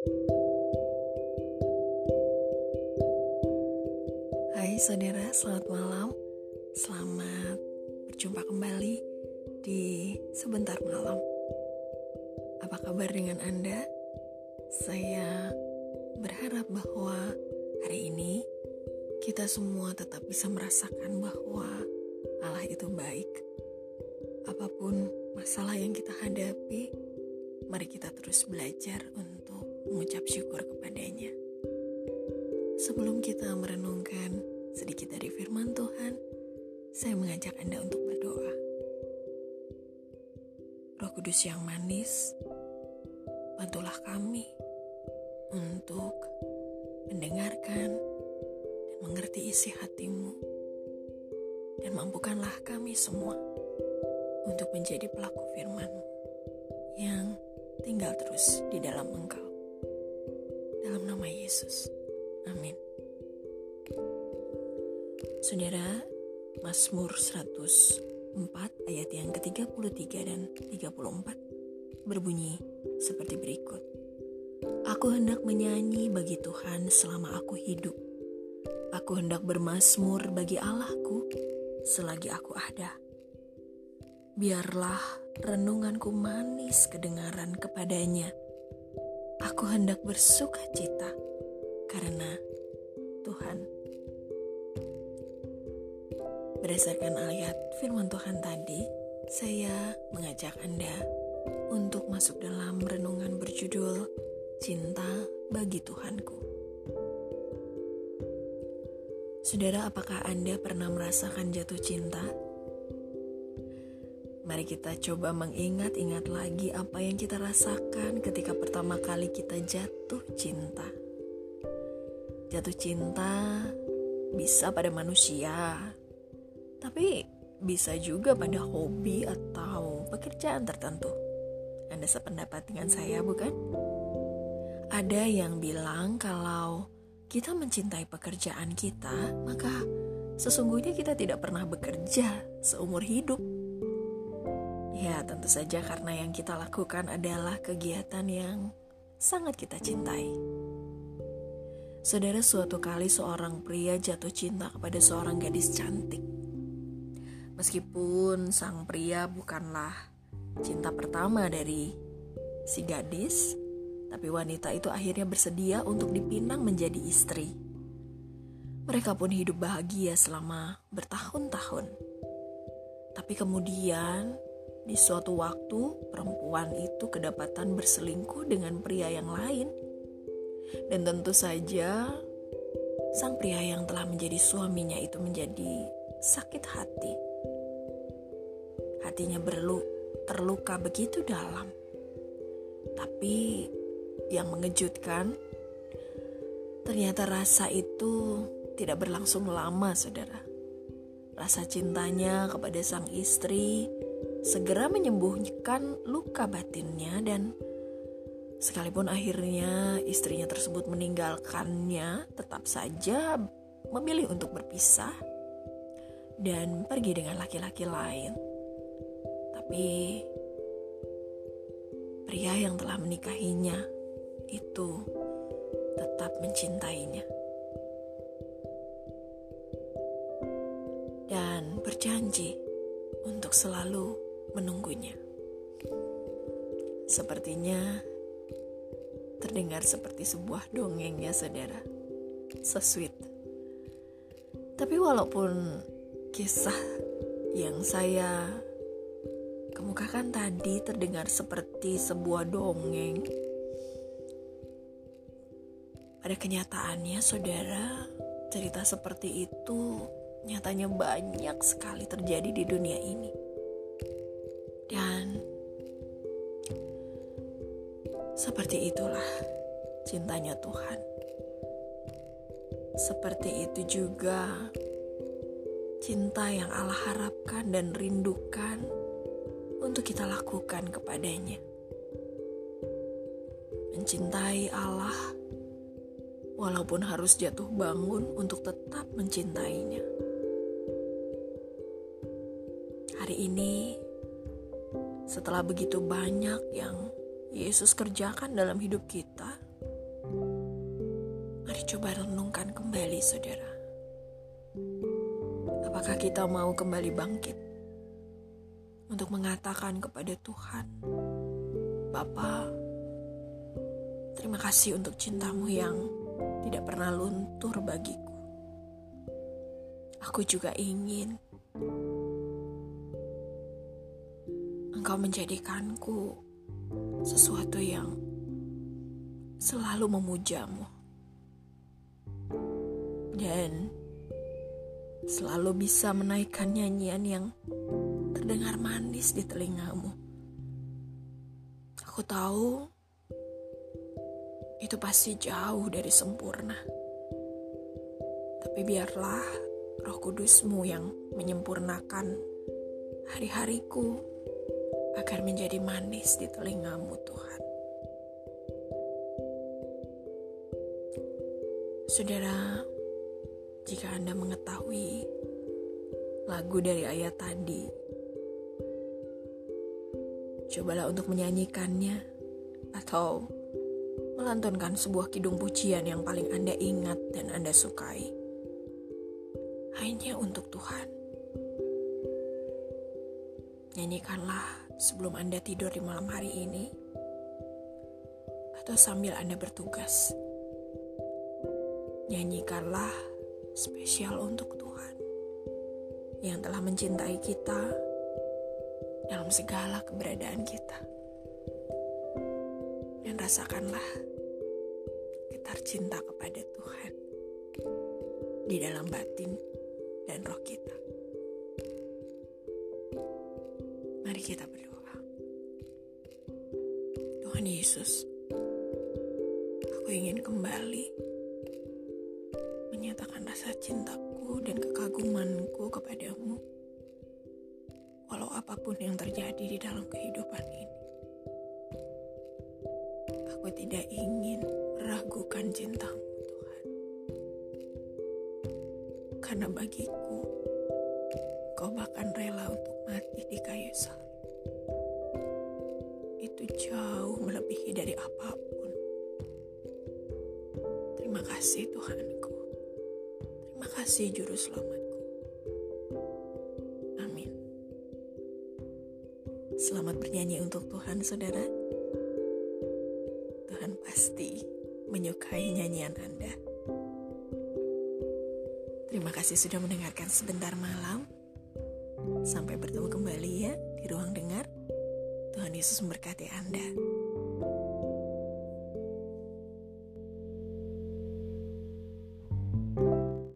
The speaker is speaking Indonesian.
Hai saudara, selamat malam. Selamat berjumpa kembali di sebentar malam. Apa kabar dengan Anda? Saya berharap bahwa hari ini kita semua tetap bisa merasakan bahwa Allah itu baik. Apa pun masalah yang kita hadapi, mari kita terus belajar untuk mengucap syukur kepadanya. Sebelum kita merenungkan sedikit dari firman Tuhan, saya mengajak Anda untuk berdoa. Roh Kudus yang manis, bantulah kami untuk mendengarkan dan mengerti isi hatimu, dan mampukanlah kami semua untuk menjadi pelaku firman yang tinggal terus di dalam Engkau. Yesus. Amin. Saudara, Mazmur 104 ayat yang ke-33 dan 34 berbunyi seperti berikut. Aku hendak menyanyi bagi Tuhan selama aku hidup. Aku hendak bermasmur bagi Allahku selagi aku ada. Biarlah renunganku manis kedengaran kepadanya. Aku hendak bersuka cita karena Tuhan. Berdasarkan ayat firman Tuhan tadi, saya mengajak Anda untuk masuk dalam renungan berjudul Cinta bagi Tuhanku. Saudara, apakah Anda pernah merasakan jatuh cinta? Mari kita coba mengingat-ingat lagi apa yang kita rasakan ketika pertama kali kita jatuh cinta. Jatuh cinta bisa pada manusia, tapi bisa juga pada hobi atau pekerjaan tertentu. Anda sependapat dengan saya, bukan? Ada yang bilang kalau kita mencintai pekerjaan kita, maka sesungguhnya kita tidak pernah bekerja seumur hidup. Ya, tentu saja karena yang kita lakukan adalah kegiatan yang sangat kita cintai. Saudara, suatu kali seorang pria jatuh cinta kepada seorang gadis cantik. Meskipun sang pria bukanlah cinta pertama dari si gadis, tapi wanita itu akhirnya bersedia untuk dipinang menjadi istri. Mereka pun hidup bahagia selama bertahun-tahun. Tapi kemudian, di suatu waktu, perempuan itu kedapatan berselingkuh dengan pria yang lain dan tentu saja sang pria yang telah menjadi suaminya itu menjadi sakit hati. Hatinya berlu terluka begitu dalam. Tapi yang mengejutkan ternyata rasa itu tidak berlangsung lama, Saudara. Rasa cintanya kepada sang istri segera menyembuhkan luka batinnya dan Sekalipun akhirnya istrinya tersebut meninggalkannya, tetap saja memilih untuk berpisah dan pergi dengan laki-laki lain. Tapi pria yang telah menikahinya itu tetap mencintainya. Dan berjanji untuk selalu menunggunya. Sepertinya terdengar seperti sebuah dongeng ya saudara. Sweet. Tapi walaupun kisah yang saya kemukakan tadi terdengar seperti sebuah dongeng, pada kenyataannya saudara, cerita seperti itu nyatanya banyak sekali terjadi di dunia ini. Dan seperti itulah cintanya Tuhan. Seperti itu juga cinta yang Allah harapkan dan rindukan untuk kita lakukan kepadanya. Mencintai Allah walaupun harus jatuh bangun untuk tetap mencintainya. Hari ini, setelah begitu banyak yang Yesus kerjakan dalam hidup kita, Coba renungkan kembali, saudara. Apakah kita mau kembali bangkit untuk mengatakan kepada Tuhan, Bapa, terima kasih untuk cintamu yang tidak pernah luntur bagiku. Aku juga ingin engkau menjadikanku sesuatu yang selalu memujamu dan selalu bisa menaikkan nyanyian yang terdengar manis di telingamu. Aku tahu itu pasti jauh dari sempurna. Tapi biarlah roh kudusmu yang menyempurnakan hari-hariku agar menjadi manis di telingamu Tuhan. Saudara, jika Anda mengetahui lagu dari ayat tadi, cobalah untuk menyanyikannya atau melantunkan sebuah kidung pujian yang paling Anda ingat dan Anda sukai. Hanya untuk Tuhan. Nyanyikanlah sebelum Anda tidur di malam hari ini atau sambil Anda bertugas nyanyikanlah spesial untuk Tuhan yang telah mencintai kita dalam segala keberadaan kita. Dan rasakanlah getar cinta kepada Tuhan di dalam batin dan roh kita. Mari kita berdoa. Tuhan Yesus, aku ingin kembali menyatakan rasa cintaku dan kekagumanku kepadamu, walau apa pun yang terjadi di dalam kehidupan ini. Aku tidak ingin meragukan cintamu, Tuhan. Karena bagiku, kau bahkan rela untuk mati di kayu salib. Itu jauh melebihi dari apa pun. Terima kasih Tuhanku. Terima kasih juru selamatku. Amin. Selamat bernyanyi untuk Tuhan, saudara. Tuhan pasti menyukai nyanyian Anda. Terima kasih sudah mendengarkan sebentar malam. Sampai bertemu kembali ya di ruang dengar. Tuhan Yesus memberkati Anda.